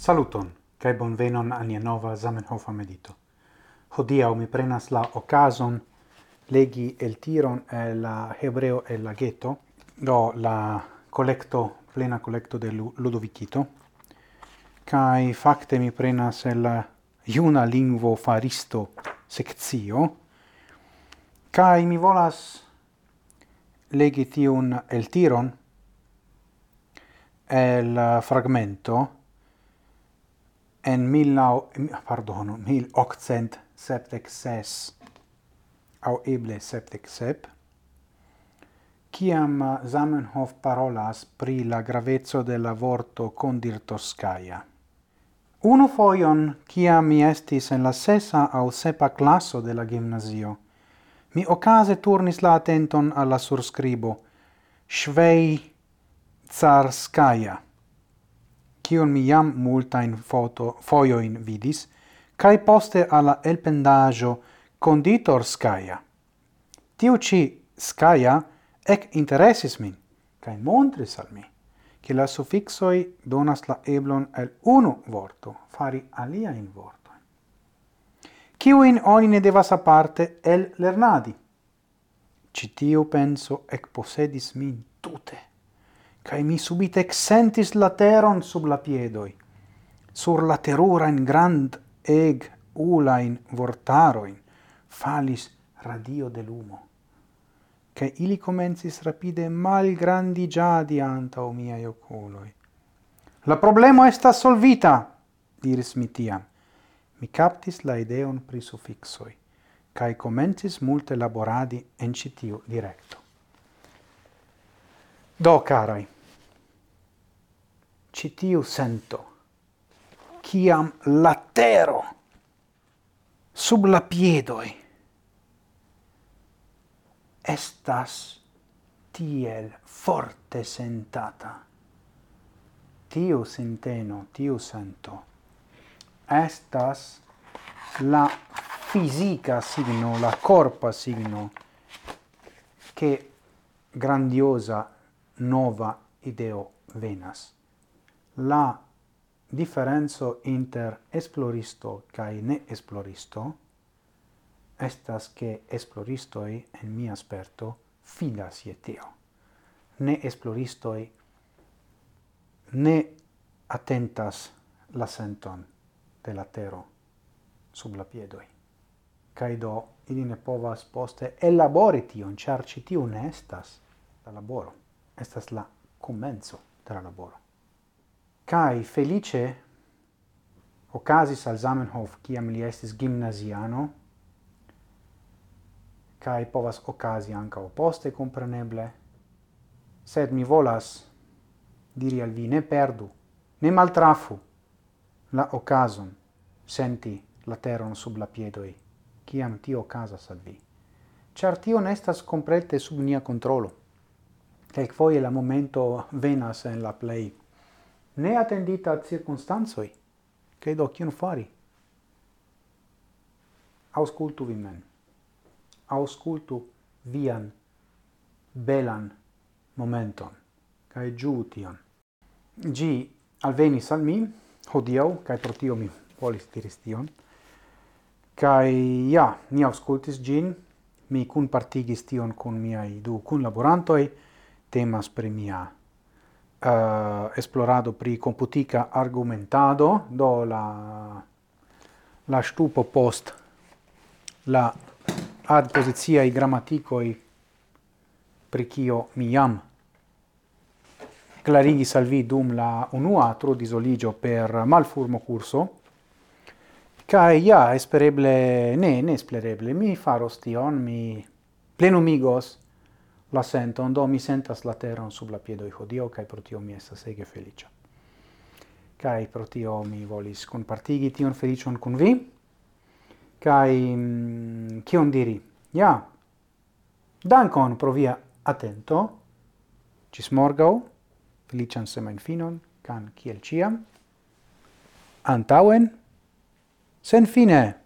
Saluton, cae bonvenon a nia nova Zamenhofa medito. Hodiau mi prenas la ocason legi el tiron e la Hebreo e la Ghetto, do la collecto, plena collecto de Ludovicito, cae facte mi prenas el iuna lingvo faristo sectio, cae mi volas legi tiun el tiron el fragmento en mil nau, pardonu, mil octcent septec ses, au eble septec sep, ciam uh, Zamenhof parolas pri la gravezzo de la vorto condir Toscaia. Uno foion, ciam mi estis en la sesa au sepa classo de la gymnasio, mi ocase turnis la attenton alla surscribo, Svei Tsarskaia kiun mi jam multain foto foioin vidis, kai poste alla elpendajo conditor skaya Tiu ci skaya ec interesis min, kai montris al mi, che la suffixoi donas la eblon el unu vorto, fari alia in vorto. Ciuin oni ne devas aparte el lernadi. Citiu penso ec posedis min tute cae mi subite exentis la teron sub la piedoi, sur la terura in grand eg ulain vortaroin falis radio de lumo, che ili comensis rapide malgrandi giadi anta o miei oculoi. La problema est solvita, diris mi tiam. Mi captis la ideon pri suffixoi, cae comensis multe laboradi en citiu directo. Do, caroi, citiu sento, ciam latero sub la piedoi estas tiel forte sentata. Tiu senteno, tiu sento, estas la fisica signo, la corpa signo, che grandiosa nova ideo venas. La differenzo inter esploristo kai ne esploristo estas che esploristoi en mia sperto fidas je tio. Ne esploristoi ne attentas la senton de la tero sub la piedoi. Kai do ili ne povas poste elabori tion, char citiu ne estas la laboro estas la comenzo de la laboro. Kai felice ocasis al Zamenhof kiam li estis gimnasiano, kai povas ocasi anca oposte compreneble, sed mi volas diri al vi ne perdu ne maltrafu la okazon senti la teron sub la piedoi kiam tio ocasas al vi ĉar tio ne sub nia controllo quelquefoie la momento venas en la play ne attendita circostanzoi che do cion fari? Auscultu vi men. Auscultu vian belan momenton, cae giu tion. Gi alvenis al mi, hodiau, cae pro tio mi volis diris tion, cae ja, ni auscultis gin, mi cun partigis tion cun miai du cun laborantoi, temas pri mia uh, esplorado pri computica argumentado, do la la stupo post la ad i grammaticoi pri kio mi jam. Clarigi salvi dum la unua trodisoligio per malfurmo curso, kai ja espereble, ne, ne espereble, mi faros tion, mi plenumigos la sento, do mi sentas la teron sub la piedo i hodio, kaj pro tio mi estas ege felicia. Kaj pro tio mi volis compartigi tion felicion kun vi. Kai mm, kion diri? Ja. Dankon pro via atento. morgau, felician Feliĉan semajnfinon, kan kiel ciam, antauen, sen fine.